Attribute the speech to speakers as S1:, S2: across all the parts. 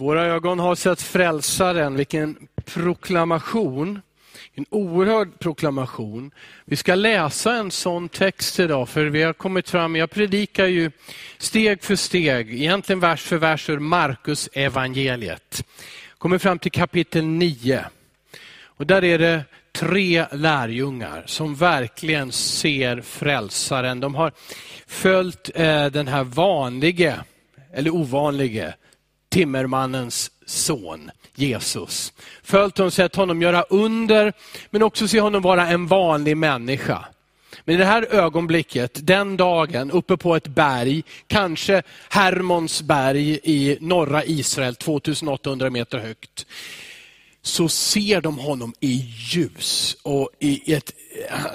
S1: Våra ögon har sett frälsaren, vilken proklamation. En oerhörd proklamation. Vi ska läsa en sån text idag, för vi har kommit fram, jag predikar ju steg för steg, egentligen vers för vers ur Markus evangeliet. Kommer fram till kapitel 9. Och där är det tre lärjungar som verkligen ser frälsaren. De har följt eh, den här vanlige, eller ovanlige, timmermannens son Jesus. Följt honom, sett honom göra under, men också se honom vara en vanlig människa. Men i det här ögonblicket, den dagen, uppe på ett berg, kanske Hermons berg i norra Israel, 2800 meter högt, så ser de honom i ljus. Och i ett,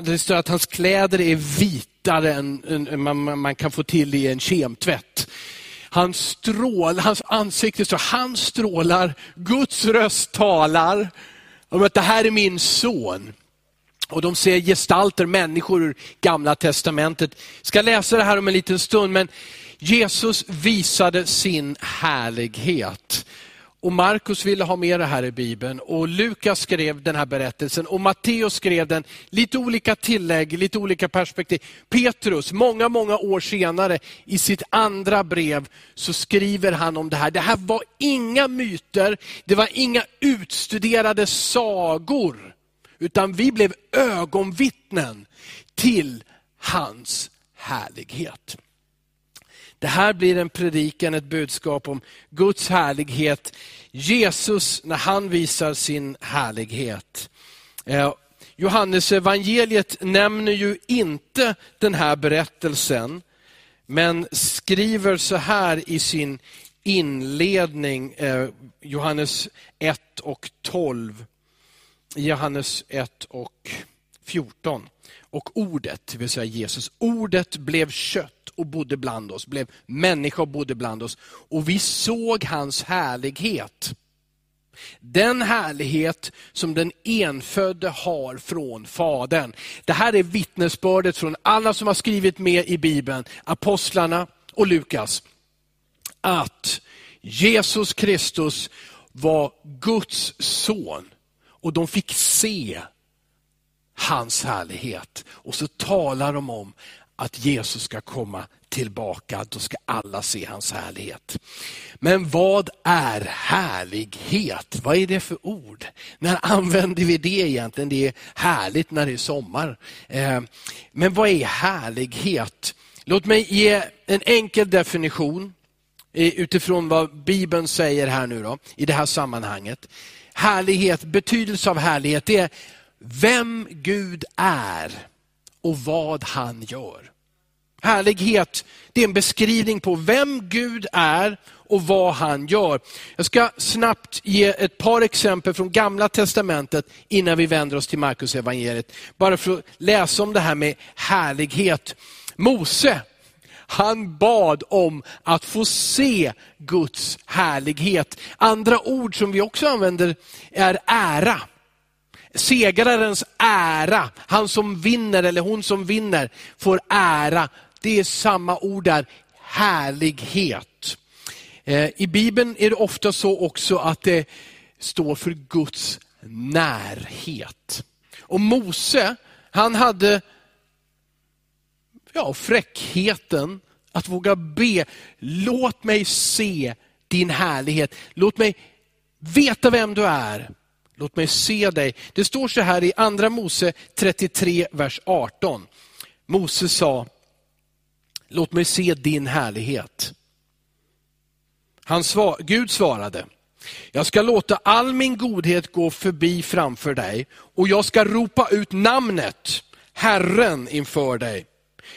S1: det står att hans kläder är vitare än, än man, man kan få till i en kemtvätt. Han strålar, hans ansikte, så han strålar, Guds röst talar om att det här är min son. Och de ser gestalter, människor ur gamla testamentet. Jag ska läsa det här om en liten stund, men Jesus visade sin härlighet. Och Markus ville ha med det här i Bibeln och Lukas skrev den här berättelsen och Matteus skrev den, lite olika tillägg, lite olika perspektiv. Petrus, många, många år senare, i sitt andra brev så skriver han om det här. Det här var inga myter, det var inga utstuderade sagor, utan vi blev ögonvittnen till hans härlighet. Det här blir en predikan, ett budskap om Guds härlighet. Jesus när han visar sin härlighet. Eh, Johannes evangeliet nämner ju inte den här berättelsen, men skriver så här i sin inledning, eh, Johannes 1 och 12. Johannes 1 och 14. Och ordet, det vill säga Jesus, ordet blev kött och bodde bland oss, blev människa och bodde bland oss. Och vi såg hans härlighet. Den härlighet som den enfödde har från Fadern. Det här är vittnesbördet från alla som har skrivit med i Bibeln, apostlarna och Lukas. Att Jesus Kristus var Guds son och de fick se hans härlighet. Och så talar de om att Jesus ska komma tillbaka, då ska alla se hans härlighet. Men vad är härlighet? Vad är det för ord? När använder vi det egentligen? Det är härligt när det är sommar. Eh, men vad är härlighet? Låt mig ge en enkel definition eh, utifrån vad Bibeln säger här nu då, i det här sammanhanget. Härlighet, betydelse av härlighet, det är vem Gud är och vad han gör. Härlighet, det är en beskrivning på vem Gud är och vad han gör. Jag ska snabbt ge ett par exempel från gamla testamentet innan vi vänder oss till Markus evangeliet. Bara för att läsa om det här med härlighet. Mose, han bad om att få se Guds härlighet. Andra ord som vi också använder är ära segrarens ära, han som vinner eller hon som vinner får ära. Det är samma ord där, härlighet. Eh, I Bibeln är det ofta så också att det står för Guds närhet. Och Mose, han hade ja, fräckheten att våga be, låt mig se din härlighet. Låt mig veta vem du är. Låt mig se dig. Det står så här i andra Mose 33, vers 18. Mose sa, låt mig se din härlighet. Han svar, Gud svarade, jag ska låta all min godhet gå förbi framför dig och jag ska ropa ut namnet, Herren, inför dig.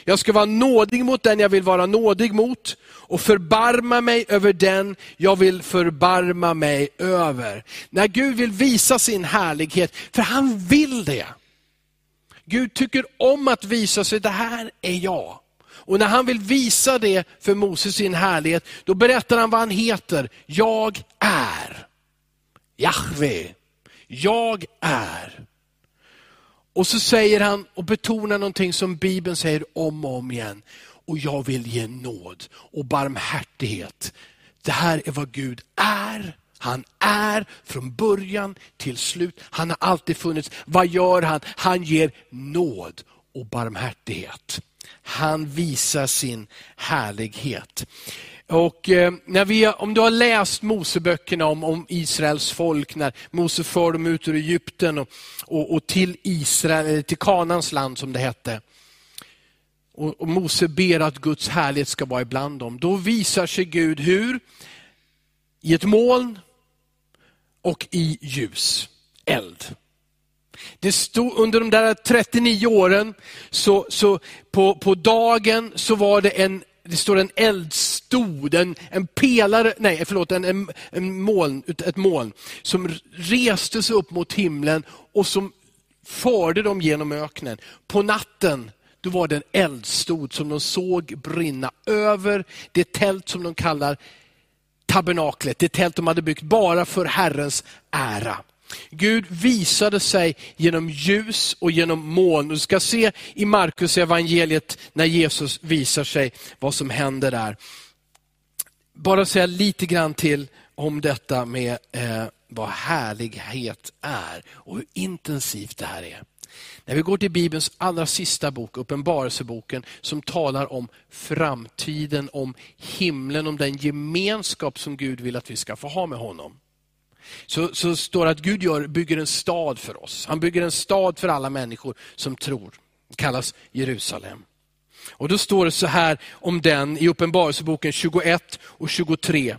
S1: Jag ska vara nådig mot den jag vill vara nådig mot och förbarma mig över den jag vill förbarma mig över. När Gud vill visa sin härlighet, för han vill det. Gud tycker om att visa sig, det här är jag. Och när han vill visa det för Moses sin härlighet, då berättar han vad han heter. Jag är Jahve. Jag är. Och så säger han och betonar någonting som Bibeln säger om och om igen. Och jag vill ge nåd och barmhärtighet Det här är vad Gud är. Han är från början till slut. Han har alltid funnits. Vad gör han? Han ger nåd och barmhärtighet. Han visar sin härlighet. Och eh, när vi, om du har läst Moseböckerna om, om Israels folk, när Mose för dem ut ur Egypten och, och, och till Israel, till Kanans land som det hette. Och, och Mose ber att Guds härlighet ska vara ibland dem. Då visar sig Gud hur? I ett moln och i ljus, eld. Det stod, under de där 39 åren, så, så på, på dagen så var det en, det står en stod en, en pelare, nej förlåt, en, en, en moln, ett moln som reste sig upp mot himlen och som förde dem genom öknen. På natten då var det en eldstod som de såg brinna över det tält som de kallar tabernaklet, det tält de hade byggt bara för Herrens ära. Gud visade sig genom ljus och genom moln. Du ska se i Markus evangeliet när Jesus visar sig vad som händer där. Bara säga lite grann till om detta med eh, vad härlighet är och hur intensivt det här är. När vi går till Bibelns allra sista bok, Uppenbarelseboken, som talar om framtiden, om himlen, om den gemenskap som Gud vill att vi ska få ha med honom. Så, så står det att Gud gör, bygger en stad för oss. Han bygger en stad för alla människor som tror. Det kallas Jerusalem. Och Då står det så här om den i Uppenbarelseboken 21 och 23.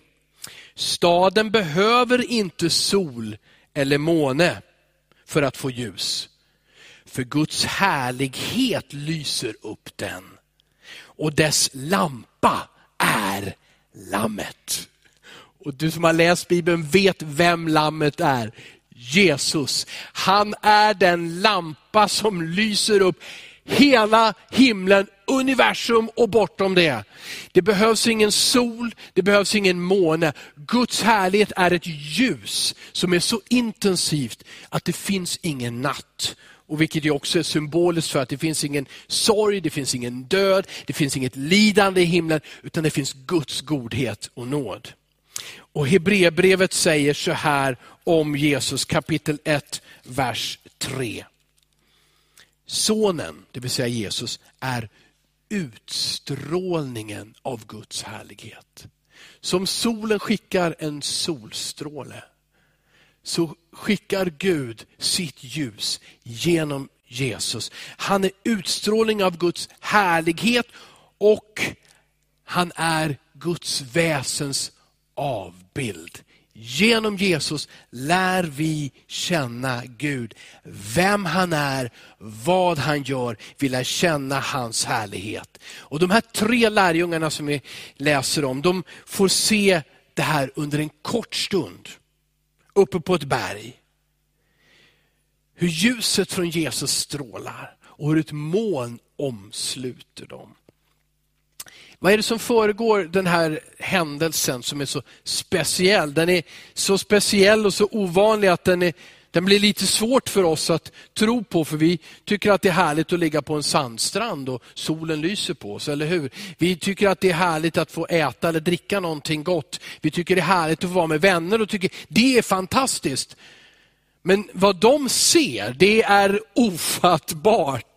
S1: Staden behöver inte sol eller måne för att få ljus. För Guds härlighet lyser upp den. Och dess lampa är Lammet. Och du som har läst Bibeln vet vem Lammet är. Jesus. Han är den lampa som lyser upp hela himlen, universum och bortom det. Det behövs ingen sol, det behövs ingen måne. Guds härlighet är ett ljus som är så intensivt att det finns ingen natt. Och vilket ju också är symboliskt för att det finns ingen sorg, det finns ingen död, det finns inget lidande i himlen, utan det finns Guds godhet och nåd. Och Hebreerbrevet säger så här om Jesus kapitel 1, vers 3. Sonen, det vill säga Jesus, är utstrålningen av Guds härlighet. Som solen skickar en solstråle, så skickar Gud sitt ljus genom Jesus. Han är utstrålning av Guds härlighet och han är Guds väsens avbild. Genom Jesus lär vi känna Gud, vem han är, vad han gör, vi lär känna hans härlighet. Och De här tre lärjungarna som vi läser om, de får se det här under en kort stund, uppe på ett berg. Hur ljuset från Jesus strålar och hur ett moln omsluter dem. Vad är det som föregår den här händelsen som är så speciell? Den är så speciell och så ovanlig att den, är, den blir lite svårt för oss att tro på, för vi tycker att det är härligt att ligga på en sandstrand och solen lyser på oss, eller hur? Vi tycker att det är härligt att få äta eller dricka någonting gott. Vi tycker det är härligt att få vara med vänner och tycker det är fantastiskt. Men vad de ser, det är ofattbart.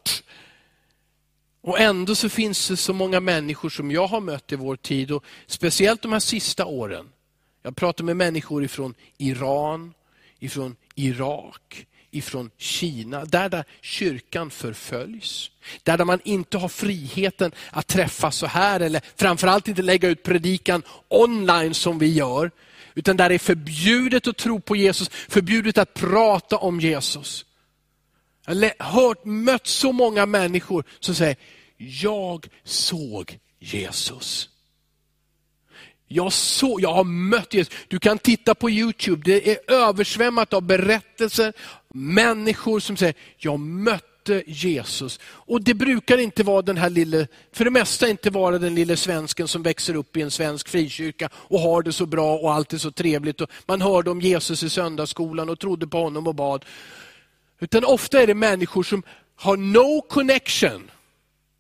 S1: Och ändå så finns det så många människor som jag har mött i vår tid, och speciellt de här sista åren. Jag pratar med människor ifrån Iran, ifrån Irak, ifrån Kina, där, där kyrkan förföljs. Där, där man inte har friheten att träffas så här, eller framförallt inte lägga ut predikan online som vi gör. Utan där det är förbjudet att tro på Jesus, förbjudet att prata om Jesus. Jag har hört, mött så många människor som säger, jag såg Jesus. Jag, såg, jag har mött Jesus. Du kan titta på Youtube, det är översvämmat av berättelser, människor som säger, jag mötte Jesus. Och det brukar inte vara den här lille, för det mesta inte vara den lille svensken som växer upp i en svensk frikyrka och har det så bra och allt är så trevligt. Och man hörde om Jesus i söndagsskolan och trodde på honom och bad. Utan ofta är det människor som har no connection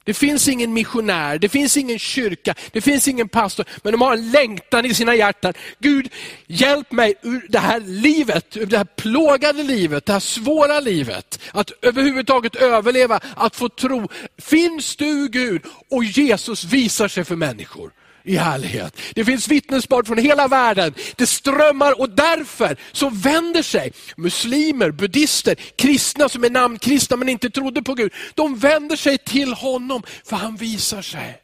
S1: Det finns ingen missionär, det finns ingen kyrka, det finns ingen pastor, men de har en längtan i sina hjärtan. Gud, hjälp mig ur det här livet, ur det här plågade livet, det här svåra livet. Att överhuvudtaget överleva, att få tro. Finns du Gud? Och Jesus visar sig för människor i härlighet. Det finns vittnesbörd från hela världen. Det strömmar och därför så vänder sig muslimer, buddister, kristna som är namnkristna men inte trodde på Gud. De vänder sig till honom för han visar sig.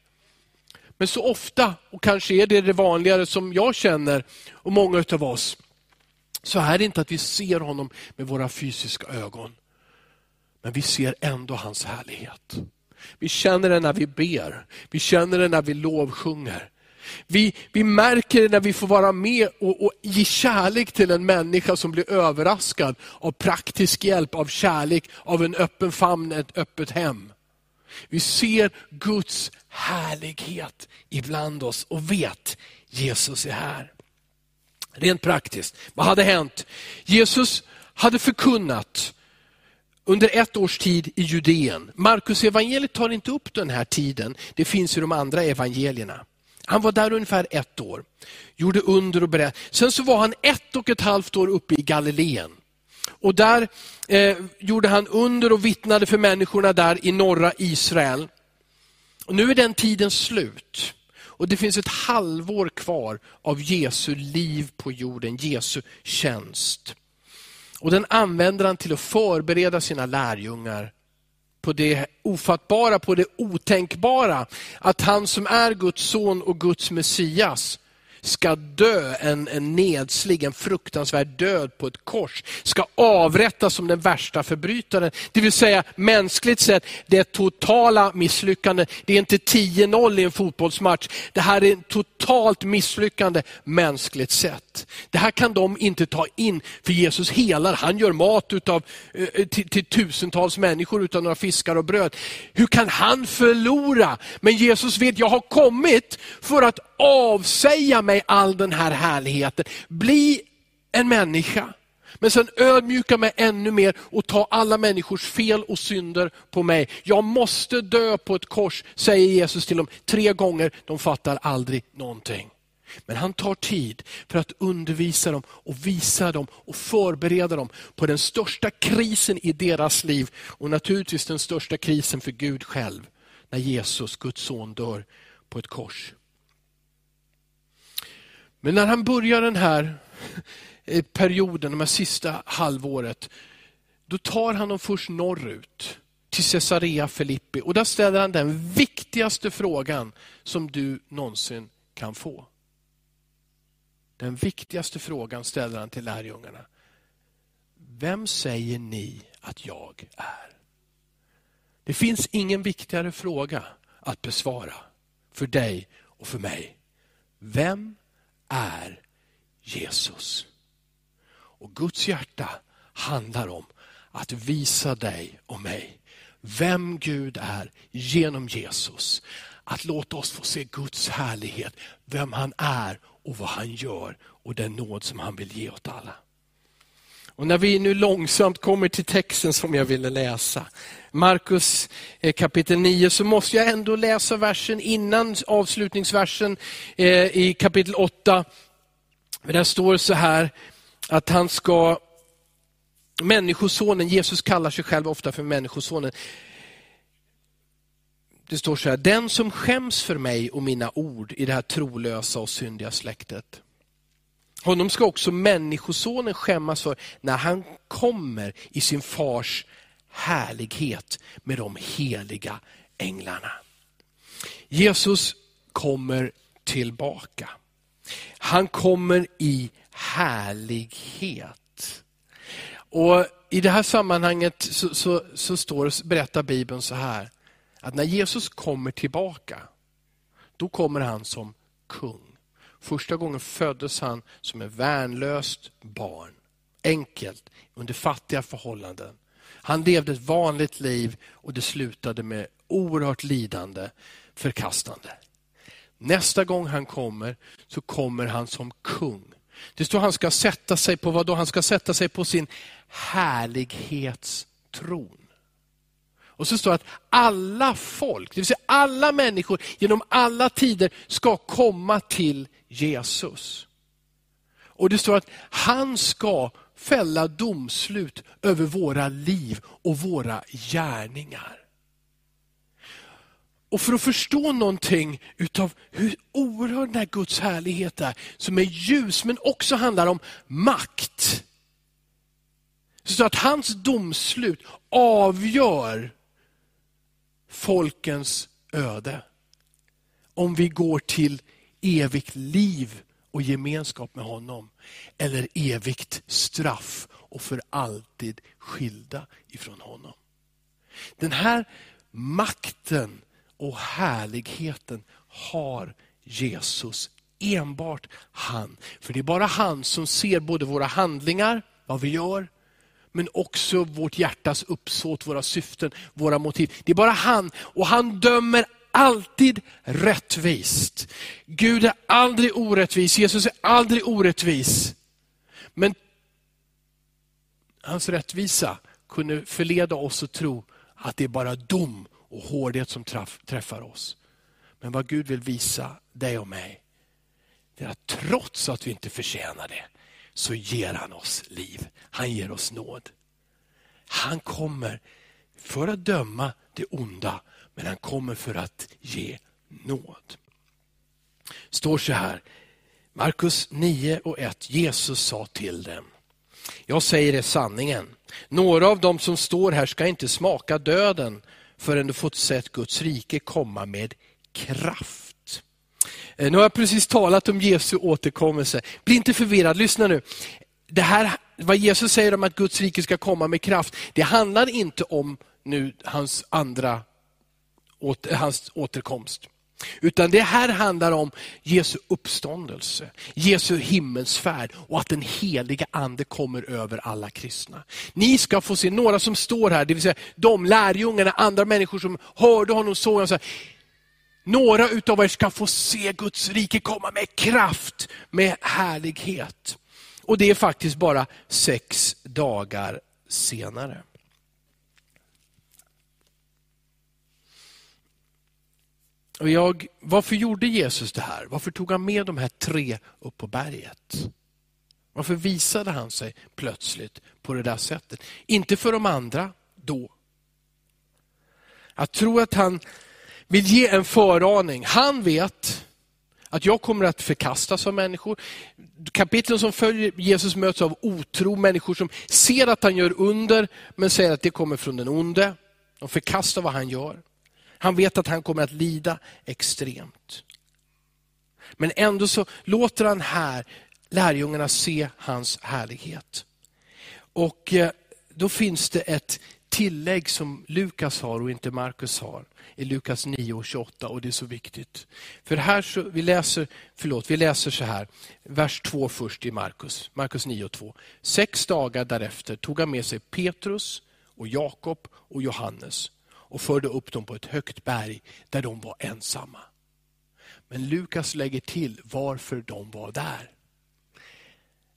S1: Men så ofta, och kanske är det det vanligare som jag känner och många av oss, så är det inte att vi ser honom med våra fysiska ögon. Men vi ser ändå hans härlighet. Vi känner det när vi ber, vi känner det när vi lovsjunger. Vi, vi märker det när vi får vara med och, och ge kärlek till en människa som blir överraskad av praktisk hjälp, av kärlek, av en öppen famn, ett öppet hem. Vi ser Guds härlighet ibland oss och vet Jesus är här. Rent praktiskt, vad hade hänt? Jesus hade förkunnat under ett års tid i Judeen. Markus evangeliet tar inte upp den här tiden, det finns i de andra evangelierna. Han var där ungefär ett år, gjorde under och berättade. Sen så var han ett och ett halvt år uppe i Galileen. Och där eh, gjorde han under och vittnade för människorna där i norra Israel. Och nu är den tiden slut. Och det finns ett halvår kvar av Jesu liv på jorden, Jesu tjänst. Och den använder han till att förbereda sina lärjungar på det ofattbara, på det otänkbara. Att han som är Guds son och Guds Messias ska dö en, en nedslig, en fruktansvärd död på ett kors, ska avrättas som den värsta förbrytaren. Det vill säga mänskligt sett, det totala misslyckande. Det är inte 10-0 i en fotbollsmatch. Det här är ett totalt misslyckande mänskligt sett. Det här kan de inte ta in, för Jesus helar, han gör mat utav, eh, till, till tusentals människor utan några fiskar och bröd. Hur kan han förlora? Men Jesus vet, jag har kommit för att avsäga mig all den här härligheten. Bli en människa. Men sen ödmjuka mig ännu mer och ta alla människors fel och synder på mig. Jag måste dö på ett kors, säger Jesus till dem tre gånger. De fattar aldrig någonting. Men han tar tid för att undervisa dem och visa dem och förbereda dem på den största krisen i deras liv och naturligtvis den största krisen för Gud själv. När Jesus, Guds son, dör på ett kors. Men när han börjar den här eh, perioden, de här sista halvåret, då tar han dem först norrut till Caesarea Filippi och där ställer han den viktigaste frågan som du någonsin kan få. Den viktigaste frågan ställer han till lärjungarna. Vem säger ni att jag är? Det finns ingen viktigare fråga att besvara för dig och för mig. Vem är Jesus. Och Guds hjärta handlar om att visa dig och mig vem Gud är genom Jesus. Att låta oss få se Guds härlighet, vem han är och vad han gör och den nåd som han vill ge åt alla. Och när vi nu långsamt kommer till texten som jag ville läsa, Markus eh, kapitel 9, så måste jag ändå läsa versen innan avslutningsversen eh, i kapitel 8. Där står så här att han ska, människosonen, Jesus kallar sig själv ofta för människosonen. Det står så här, den som skäms för mig och mina ord i det här trolösa och syndiga släktet. Honom ska också människosonen skämmas för när han kommer i sin fars härlighet med de heliga änglarna. Jesus kommer tillbaka. Han kommer i härlighet. Och I det här sammanhanget så, så, så står, berättar Bibeln så här, att när Jesus kommer tillbaka, då kommer han som kung. Första gången föddes han som ett värnlöst barn. Enkelt, under fattiga förhållanden. Han levde ett vanligt liv och det slutade med oerhört lidande, förkastande. Nästa gång han kommer så kommer han som kung. Det står att han ska sätta sig på vad då? Han ska sätta sig på sin härlighetstron. Och så står det att alla folk, det vill säga alla människor genom alla tider ska komma till Jesus. Och det står att han ska fälla domslut över våra liv och våra gärningar. Och för att förstå någonting utav hur oerhörd den här Guds härlighet är, som är ljus men också handlar om makt. Så att hans domslut avgör folkens öde. Om vi går till evigt liv och gemenskap med honom. Eller evigt straff och för alltid skilda ifrån honom. Den här makten och härligheten har Jesus. Enbart han. För det är bara han som ser både våra handlingar, vad vi gör, men också vårt hjärtas uppsåt, våra syften, våra motiv. Det är bara han och han dömer alltid rättvist. Gud är aldrig orättvis, Jesus är aldrig orättvis. Men hans rättvisa kunde förleda oss att tro att det är bara dom och hårdhet som träffar oss. Men vad Gud vill visa dig och mig, det är att trots att vi inte förtjänar det, så ger han oss liv. Han ger oss nåd. Han kommer för att döma det onda, men han kommer för att ge nåd. står så här, Markus 9 och 1, Jesus sa till dem, jag säger er sanningen, några av dem som står här ska inte smaka döden förrän du fått sett Guds rike komma med kraft. Eh, nu har jag precis talat om Jesu återkommelse. Bli inte förvirrad, lyssna nu. Det här, vad Jesus säger om att Guds rike ska komma med kraft, det handlar inte om nu hans andra hans återkomst. Utan det här handlar om Jesu uppståndelse, Jesu himmelsfärd och att den heliga ande kommer över alla kristna. Ni ska få se några som står här, det vill säga de lärjungarna, andra människor som hörde honom, såg honom. Så här, några utav er ska få se Guds rike komma med kraft, med härlighet. Och det är faktiskt bara sex dagar senare. Och jag, varför gjorde Jesus det här? Varför tog han med de här tre upp på berget? Varför visade han sig plötsligt på det där sättet? Inte för de andra då. Jag tror att han vill ge en föraning. Han vet att jag kommer att förkastas av människor. Kapitlen som följer Jesus möts av otro, människor som ser att han gör under, men säger att det kommer från den onde. De förkastar vad han gör. Han vet att han kommer att lida extremt. Men ändå så låter han här lärjungarna se hans härlighet. Och eh, då finns det ett tillägg som Lukas har och inte Markus har i Lukas 9 och 28 och det är så viktigt. För här så, vi läser, förlåt, vi läser så här, vers 2 först i Markus, Markus 9 och 2. Sex dagar därefter tog han med sig Petrus och Jakob och Johannes och förde upp dem på ett högt berg där de var ensamma. Men Lukas lägger till varför de var där.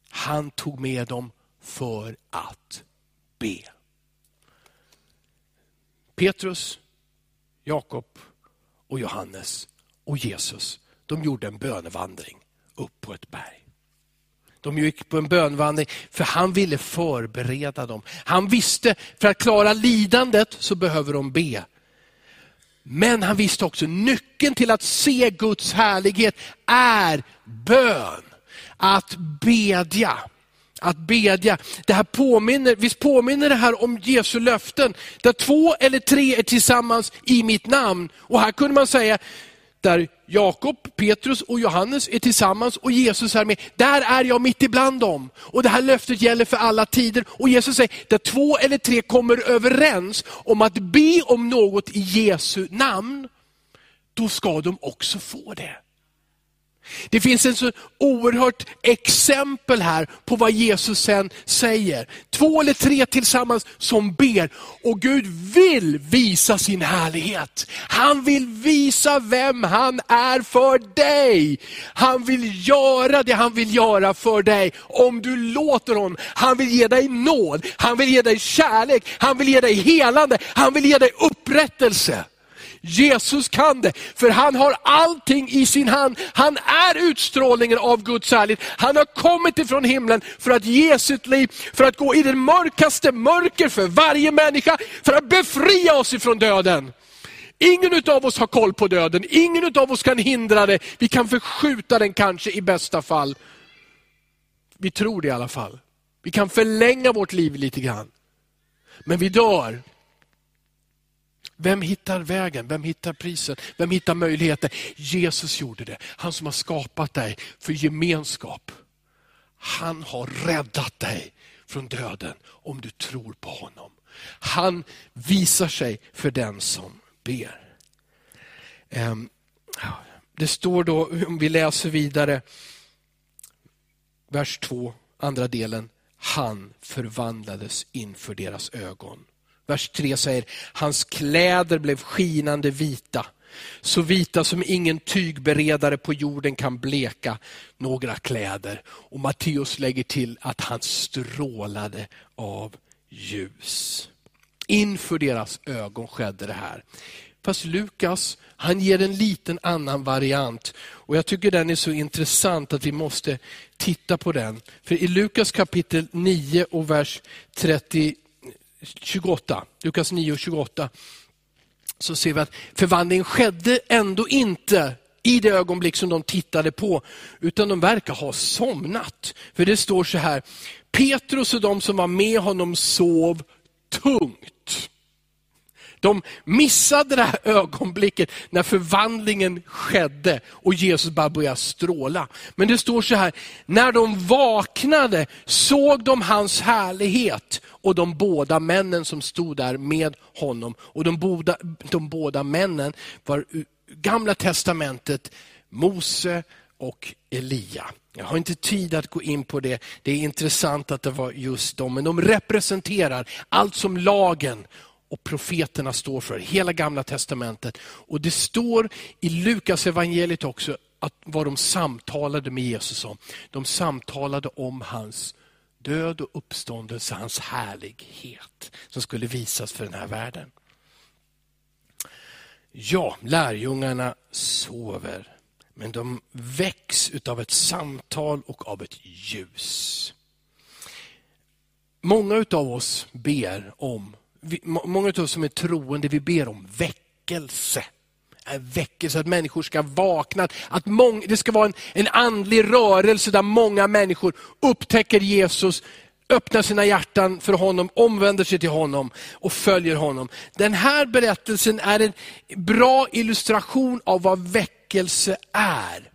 S1: Han tog med dem för att be. Petrus, Jakob och Johannes och Jesus, de gjorde en bönevandring upp på ett berg. De gick på en bönvandring för han ville förbereda dem. Han visste, för att klara lidandet så behöver de be. Men han visste också nyckeln till att se Guds härlighet är bön. Att bedja. Att bedja. Det här påminner, visst påminner det här om Jesu löften, där två eller tre är tillsammans i mitt namn. Och här kunde man säga, där Jakob, Petrus och Johannes är tillsammans och Jesus är med. Där är jag mitt ibland dem. Och det här löftet gäller för alla tider. Och Jesus säger, där två eller tre kommer överens om att be om något i Jesu namn, då ska de också få det. Det finns ett så oerhört exempel här på vad Jesus sen säger. Två eller tre tillsammans som ber. Och Gud vill visa sin härlighet. Han vill visa vem han är för dig. Han vill göra det han vill göra för dig. Om du låter honom. Han vill ge dig nåd, han vill ge dig kärlek, han vill ge dig helande, han vill ge dig upprättelse. Jesus kan det, för han har allting i sin hand. Han är utstrålningen av Guds härlighet. Han har kommit ifrån himlen för att ge sitt liv, för att gå i den mörkaste mörker för varje människa, för att befria oss ifrån döden. Ingen av oss har koll på döden, ingen av oss kan hindra det. Vi kan förskjuta den kanske i bästa fall. Vi tror det i alla fall. Vi kan förlänga vårt liv lite grann. Men vi dör. Vem hittar vägen? Vem hittar priset? Vem hittar möjligheten? Jesus gjorde det. Han som har skapat dig för gemenskap. Han har räddat dig från döden om du tror på honom. Han visar sig för den som ber. Ehm, det står då, om vi läser vidare, vers 2, andra delen. Han förvandlades inför deras ögon. Vers 3 säger, hans kläder blev skinande vita. Så vita som ingen tygberedare på jorden kan bleka några kläder. Och Matteus lägger till att han strålade av ljus. Inför deras ögon skedde det här. Fast Lukas, han ger en liten annan variant. Och Jag tycker den är så intressant att vi måste titta på den. För i Lukas kapitel 9 och vers 30, 28, Lukas 9 och 28, så ser vi att förvandlingen skedde ändå inte i det ögonblick som de tittade på, utan de verkar ha somnat. För det står så här, Petrus och de som var med honom sov tungt. De missade det här ögonblicket när förvandlingen skedde och Jesus bara började stråla. Men det står så här, när de vaknade såg de hans härlighet och de båda männen som stod där med honom. Och de båda, de båda männen var gamla testamentet Mose och Elia. Jag har inte tid att gå in på det. Det är intressant att det var just dem, men de representerar allt som lagen och profeterna står för, hela gamla testamentet. Och Det står i Lukas evangeliet också att vad de samtalade med Jesus om. De samtalade om hans död och uppståndelse, hans härlighet som skulle visas för den här världen. Ja, lärjungarna sover, men de väcks utav ett samtal och av ett ljus. Många av oss ber om vi, många av oss som är troende, vi ber om väckelse. Väckelse, att människor ska vakna. Att mång, det ska vara en, en andlig rörelse där många människor upptäcker Jesus, öppnar sina hjärtan för honom, omvänder sig till honom och följer honom. Den här berättelsen är en bra illustration av vad väckelse är.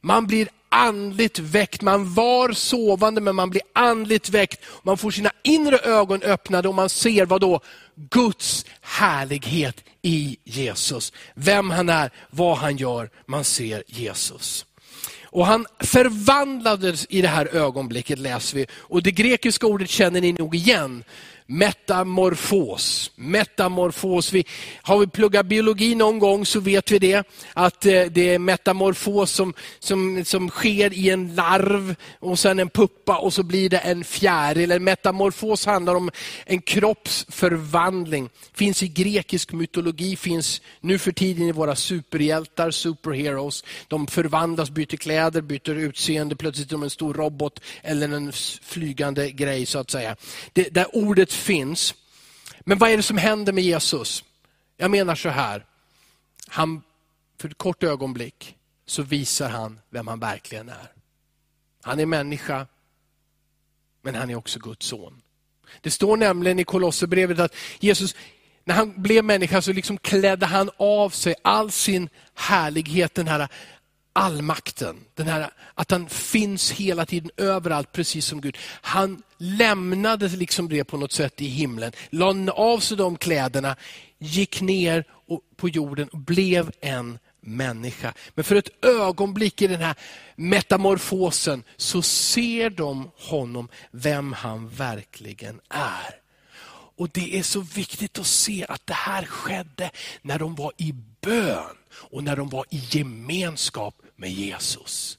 S1: Man blir andligt väckt. Man var sovande men man blir andligt väckt. Man får sina inre ögon öppnade och man ser vad då? Guds härlighet i Jesus. Vem han är, vad han gör. Man ser Jesus. Och Han förvandlades i det här ögonblicket läser vi. Och Det grekiska ordet känner ni nog igen metamorfos. Metamorfos. Vi, har vi pluggat biologi någon gång så vet vi det. Att eh, det är metamorfos som, som, som sker i en larv och sen en puppa och så blir det en fjäril. En metamorfos handlar om en kroppsförvandling. Finns i grekisk mytologi, finns nu för tiden i våra superhjältar, superheroes. De förvandlas, byter kläder, byter utseende, plötsligt är de en stor robot eller en flygande grej så att säga. Det, där ordet finns. Men vad är det som händer med Jesus? Jag menar så här, han, för ett kort ögonblick så visar han vem han verkligen är. Han är människa, men han är också Guds son. Det står nämligen i Kolosserbrevet att Jesus, när han blev människa så liksom klädde han av sig all sin härlighet, den här allmakten. Den här, att han finns hela tiden överallt, precis som Gud. Han lämnade liksom det på något sätt i himlen, lade av sig de kläderna, gick ner på jorden och blev en människa. Men för ett ögonblick i den här metamorfosen så ser de honom, vem han verkligen är. Och Det är så viktigt att se att det här skedde när de var i bön och när de var i gemenskap med Jesus.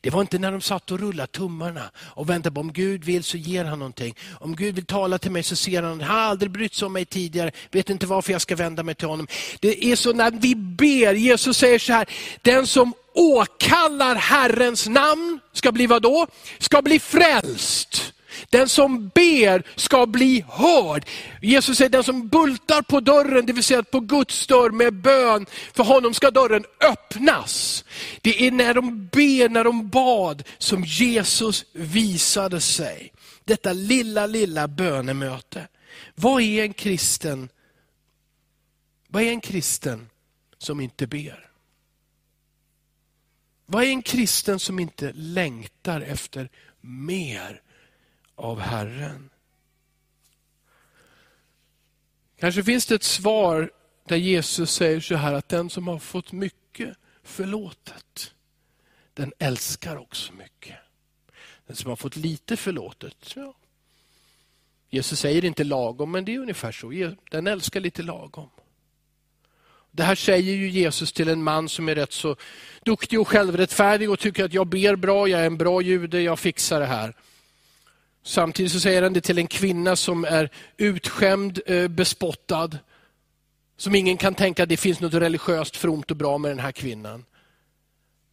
S1: Det var inte när de satt och rullade tummarna och väntade på om Gud vill så ger han någonting. Om Gud vill tala till mig så ser han, han har aldrig brytt sig om mig tidigare, vet inte varför jag ska vända mig till honom. Det är så när vi ber, Jesus säger så här, den som åkallar Herrens namn ska bli vad då? Ska bli frälst. Den som ber ska bli hörd. Jesus säger den som bultar på dörren, det vill säga på Guds dörr med bön, för honom ska dörren öppnas. Det är när de ber, när de bad, som Jesus visade sig. Detta lilla, lilla bönemöte. Vad är en kristen? Vad är en kristen som inte ber? Vad är en kristen som inte längtar efter mer av Herren. Kanske finns det ett svar där Jesus säger så här att den som har fått mycket förlåtet, den älskar också mycket. Den som har fått lite förlåtet, ja. Jesus säger inte lagom, men det är ungefär så. Den älskar lite lagom. Det här säger ju Jesus till en man som är rätt så duktig och självrättfärdig och tycker att jag ber bra, jag är en bra jude, jag fixar det här. Samtidigt så säger han det till en kvinna som är utskämd, eh, bespottad. Som ingen kan tänka att det finns något religiöst fromt och bra med den här kvinnan.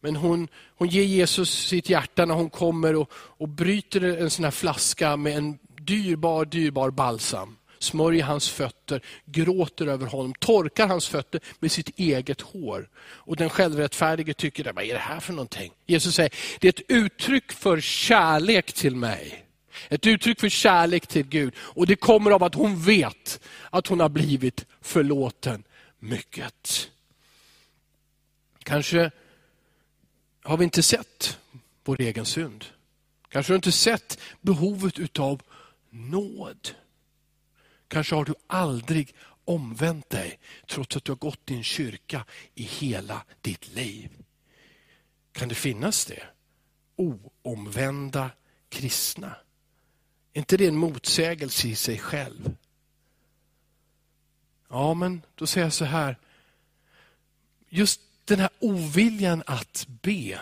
S1: Men hon, hon ger Jesus sitt hjärta när hon kommer och, och bryter en sån här flaska med en dyrbar, dyrbar balsam. Smörjer hans fötter, gråter över honom, torkar hans fötter med sitt eget hår. Och den självrättfärdige tycker, vad är det här för någonting? Jesus säger, det är ett uttryck för kärlek till mig. Ett uttryck för kärlek till Gud. Och det kommer av att hon vet att hon har blivit förlåten mycket. Kanske har vi inte sett vår egen synd. Kanske har du inte sett behovet utav nåd. Kanske har du aldrig omvänt dig trots att du har gått i en kyrka i hela ditt liv. Kan det finnas det? Oomvända kristna. Är inte det en motsägelse i sig själv? Ja, men då säger jag så här. Just den här oviljan att be.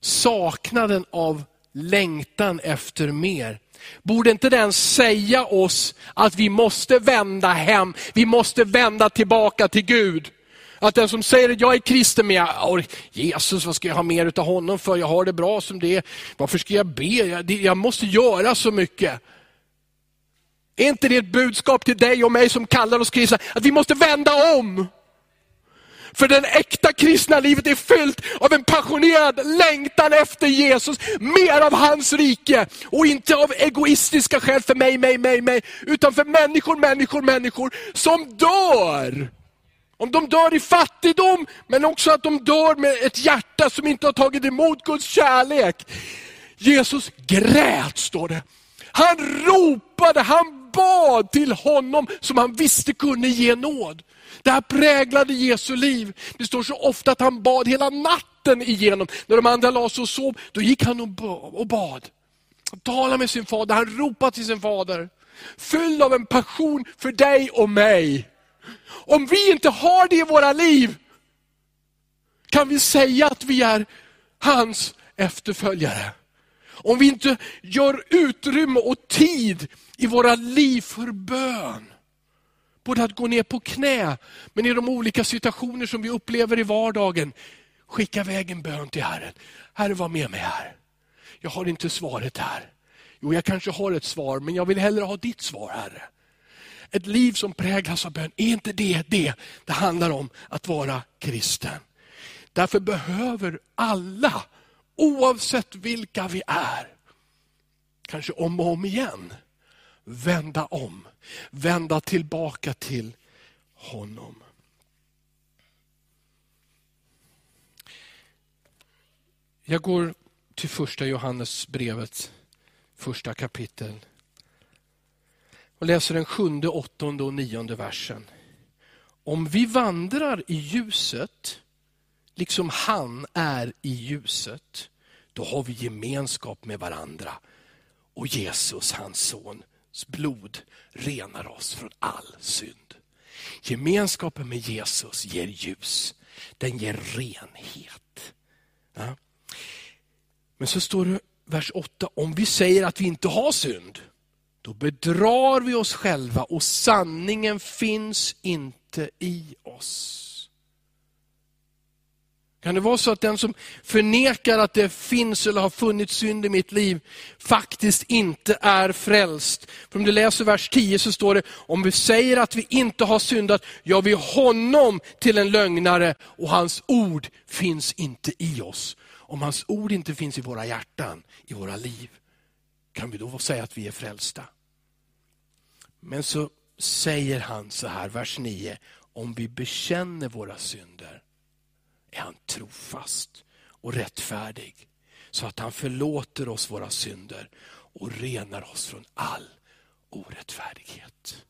S1: Saknaden av längtan efter mer. Borde inte den säga oss att vi måste vända hem, vi måste vända tillbaka till Gud? Att den som säger att jag är kristen, men jag, Jesus, vad ska jag ha mer av honom för? Jag har det bra som det är. Varför ska jag be? Jag, jag måste göra så mycket. Är inte det ett budskap till dig och mig som kallar oss kristna, att vi måste vända om? För det äkta kristna livet är fyllt av en passionerad längtan efter Jesus, mer av hans rike. Och inte av egoistiska skäl för mig, mig, mig, mig, utan för människor, människor, människor som dör om de dör i fattigdom, men också att de dör med ett hjärta som inte har tagit emot Guds kärlek. Jesus grät, står det. Han ropade, han bad till honom som han visste kunde ge nåd. Det här präglade Jesu liv. Det står så ofta att han bad hela natten igenom. När de andra la sig och sov, då gick han och bad. Han talade med sin fader, han ropade till sin fader. Fylld av en passion för dig och mig. Om vi inte har det i våra liv, kan vi säga att vi är hans efterföljare. Om vi inte gör utrymme och tid i våra liv för bön. Både att gå ner på knä, men i de olika situationer som vi upplever i vardagen. Skicka iväg en bön till Herren. Herre var med mig här. Jag har inte svaret här. Jo, jag kanske har ett svar, men jag vill hellre ha ditt svar Herre. Ett liv som präglas av bön, är inte det det det handlar om att vara kristen? Därför behöver alla, oavsett vilka vi är, kanske om och om igen, vända om. Vända tillbaka till honom. Jag går till första Johannesbrevet, första kapitel och läser den sjunde, åttonde och nionde versen. Om vi vandrar i ljuset, liksom han är i ljuset, då har vi gemenskap med varandra. Och Jesus, hans sons blod, renar oss från all synd. Gemenskapen med Jesus ger ljus, den ger renhet. Ja. Men så står det vers 8, om vi säger att vi inte har synd, då bedrar vi oss själva och sanningen finns inte i oss. Kan det vara så att den som förnekar att det finns eller har funnits synd i mitt liv, faktiskt inte är frälst? För om du läser vers 10 så står det, om vi säger att vi inte har syndat, gör vi honom till en lögnare och hans ord finns inte i oss. Om hans ord inte finns i våra hjärtan, i våra liv, kan vi då säga att vi är frälsta? Men så säger han så här, vers 9, om vi bekänner våra synder, är han trofast och rättfärdig, så att han förlåter oss våra synder och renar oss från all orättfärdighet.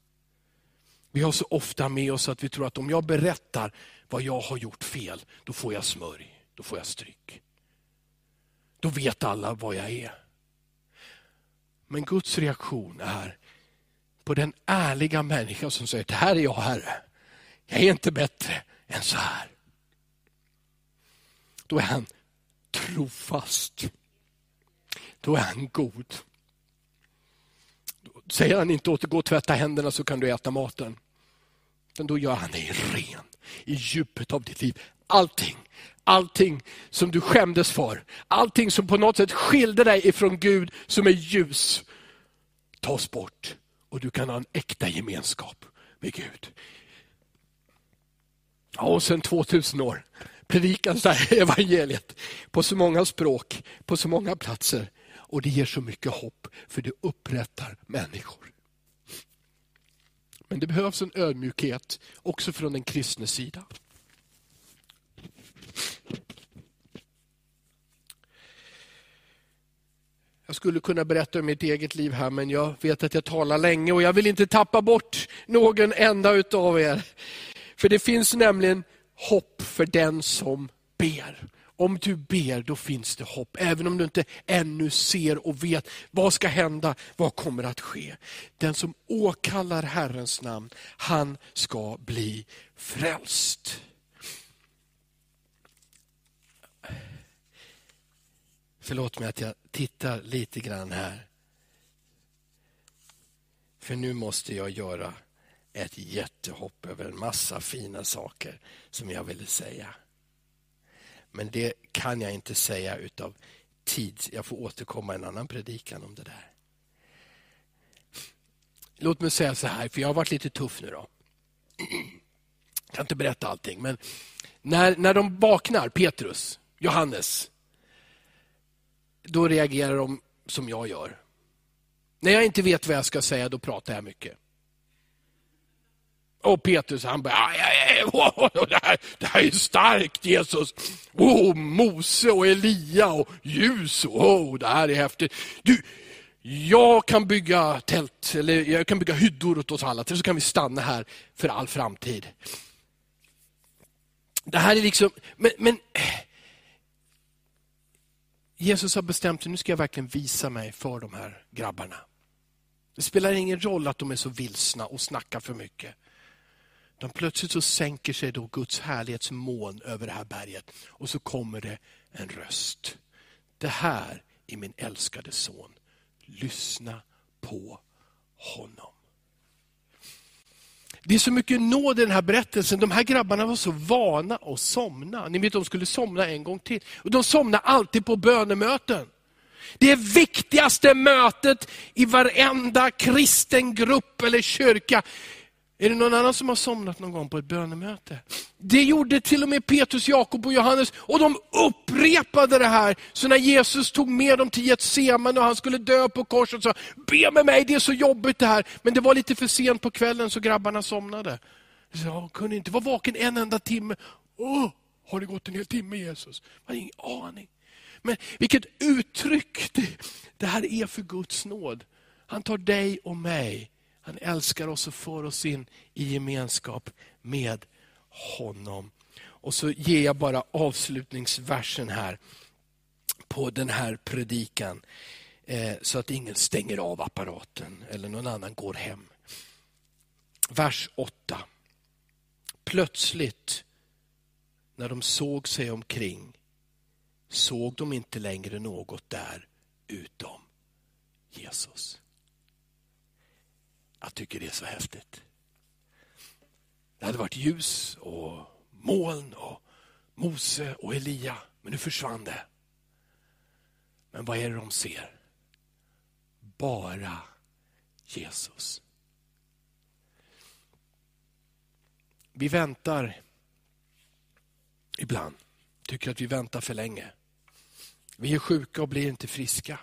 S1: Vi har så ofta med oss att vi tror att om jag berättar vad jag har gjort fel, då får jag smörj, då får jag stryk. Då vet alla vad jag är. Men Guds reaktion är på den ärliga människa som säger, det här är jag Herre. Jag är inte bättre än så här då är han trofast. Då är han god. Då säger han inte åt gå och tvätta händerna så kan du äta maten. Men då gör han dig ren i djupet av ditt liv. Allting, allting som du skämdes för, allting som på något sätt skilde dig ifrån Gud som är ljus, tas bort och du kan ha en äkta gemenskap med Gud. Ja, och sen 2000 år predikas det här evangeliet på så många språk, på så många platser. Och det ger så mycket hopp, för det upprättar människor. Men det behövs en ödmjukhet också från den kristne sida. Jag skulle kunna berätta om mitt eget liv här, men jag vet att jag talar länge och jag vill inte tappa bort någon enda utav er. För det finns nämligen hopp för den som ber. Om du ber, då finns det hopp. Även om du inte ännu ser och vet vad ska hända, vad kommer att ske. Den som åkallar Herrens namn, han ska bli frälst. Förlåt mig att jag tittar lite grann här. För nu måste jag göra ett jättehopp över en massa fina saker som jag ville säga. Men det kan jag inte säga utav tid. Jag får återkomma en annan predikan om det där. Låt mig säga så här, för jag har varit lite tuff nu då. Jag kan inte berätta allting, men när, när de vaknar, Petrus, Johannes, då reagerar de som jag gör. När jag inte vet vad jag ska säga, då pratar jag mycket. Och Petrus han bara, oh, det, här, det här är starkt Jesus. Oh, Mose och Elia och ljus. Oh, det här är häftigt. Du, jag kan bygga tält, eller jag kan bygga hyddor åt oss alla, så kan vi stanna här för all framtid. Det här är liksom, men, men Jesus har bestämt sig, nu ska jag verkligen visa mig för de här grabbarna. Det spelar ingen roll att de är så vilsna och snackar för mycket. De plötsligt så sänker sig då Guds härlighetsmoln över det här berget och så kommer det en röst. Det här är min älskade son. Lyssna på honom. Det är så mycket nåd i den här berättelsen. De här grabbarna var så vana att somna. Ni vet, de skulle somna en gång till. Och de somnar alltid på bönemöten. Det viktigaste mötet i varenda kristen grupp eller kyrka. Är det någon annan som har somnat någon gång på ett bönemöte? Det gjorde till och med Petrus, Jakob och Johannes och de upprepade det här. Så när Jesus tog med dem till Getsemane och han skulle dö på korset sa be med mig, det är så jobbigt det här. Men det var lite för sent på kvällen så grabbarna somnade. Så jag kunde inte vara vaken en enda timme. Oh, har det gått en hel timme Jesus? Jag hade ingen aning. Men vilket uttryck det, det här är för Guds nåd. Han tar dig och mig han älskar oss och för oss in i gemenskap med honom. Och så ger jag bara avslutningsversen här på den här predikan. Eh, så att ingen stänger av apparaten eller någon annan går hem. Vers 8. Plötsligt när de såg sig omkring såg de inte längre något där utom Jesus. Jag tycker det är så häftigt. Det hade varit ljus och moln och Mose och Elia, men nu försvann det. Men vad är det de ser? Bara Jesus. Vi väntar ibland, tycker att vi väntar för länge. Vi är sjuka och blir inte friska.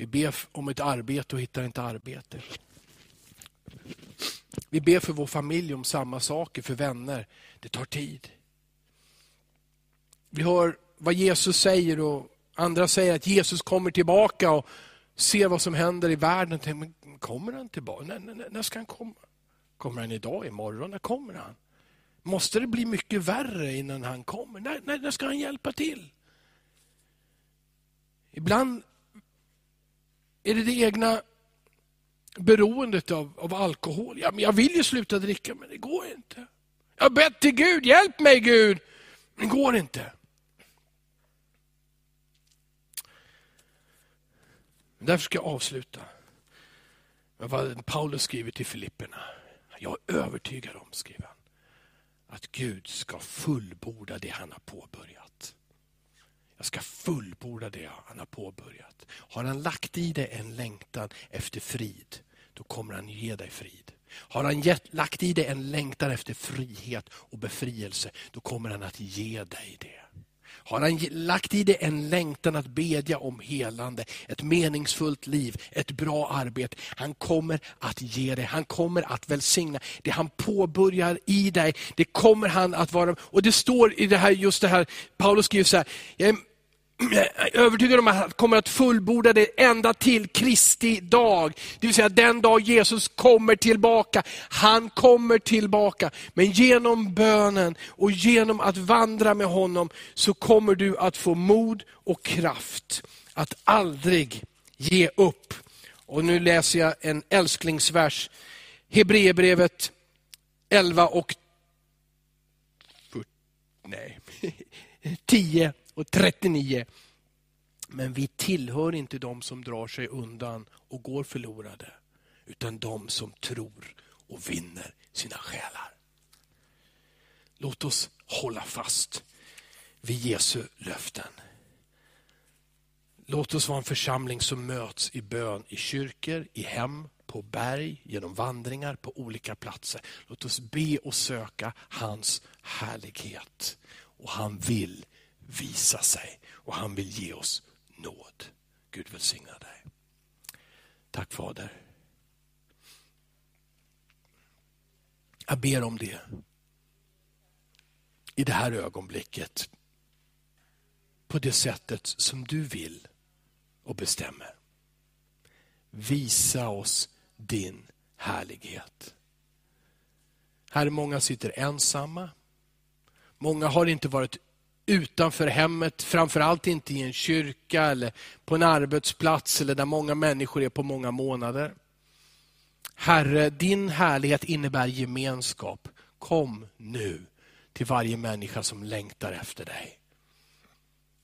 S1: Vi ber om ett arbete och hittar inte arbete. Vi ber för vår familj om samma saker, för vänner. Det tar tid. Vi hör vad Jesus säger och andra säger att Jesus kommer tillbaka och ser vad som händer i världen. Men kommer han tillbaka? När, när, när ska han komma? Kommer han idag, imorgon? När kommer han? Måste det bli mycket värre innan han kommer? När, när, när ska han hjälpa till? Ibland är det det egna beroendet av, av alkohol. Ja, men jag vill ju sluta dricka, men det går inte. Jag har bett till Gud, hjälp mig Gud. Men det går inte. Därför ska jag avsluta med vad Paulus skriver till Filipperna. Jag är övertygad om, skriver han, att Gud ska fullborda det han har påbörjat. Jag ska fullborda det han har påbörjat. Har han lagt i dig en längtan efter frid, då kommer han ge dig frid. Har han gett, lagt i dig en längtan efter frihet och befrielse, då kommer han att ge dig det. Har han lagt i dig en längtan att bedja om helande, ett meningsfullt liv, ett bra arbete. Han kommer att ge dig, han kommer att välsigna. Det han påbörjar i dig, det kommer han att vara. Och det står i det här, just det här, Paulus skriver så här, jag är övertygad om att han kommer att fullborda det ända till Kristi dag. Det vill säga den dag Jesus kommer tillbaka. Han kommer tillbaka. Men genom bönen och genom att vandra med honom så kommer du att få mod och kraft att aldrig ge upp. Och Nu läser jag en älsklingsvers. Hebreerbrevet 11 och nej, 10 och 39. Men vi tillhör inte de som drar sig undan och går förlorade, utan de som tror och vinner sina själar. Låt oss hålla fast vid Jesu löften. Låt oss vara en församling som möts i bön i kyrkor, i hem, på berg, genom vandringar på olika platser. Låt oss be och söka hans härlighet. Och han vill visa sig och han vill ge oss nåd. Gud välsigna dig. Tack Fader. Jag ber om det i det här ögonblicket på det sättet som du vill och bestämmer. Visa oss din härlighet. Här många sitter ensamma. Många har inte varit utanför hemmet, framförallt inte i en kyrka eller på en arbetsplats eller där många människor är på många månader. Herre, din härlighet innebär gemenskap. Kom nu till varje människa som längtar efter dig.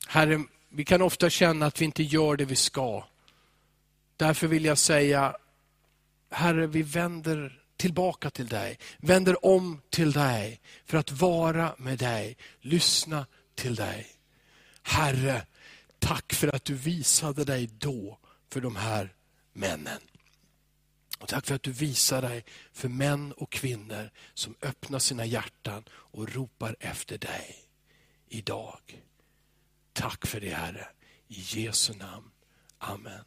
S1: Herre, vi kan ofta känna att vi inte gör det vi ska. Därför vill jag säga, Herre, vi vänder tillbaka till dig, vänder om till dig för att vara med dig, lyssna till dig. Herre, tack för att du visade dig då för de här männen. Och tack för att du visar dig för män och kvinnor som öppnar sina hjärtan och ropar efter dig idag. Tack för det Herre. I Jesu namn. Amen.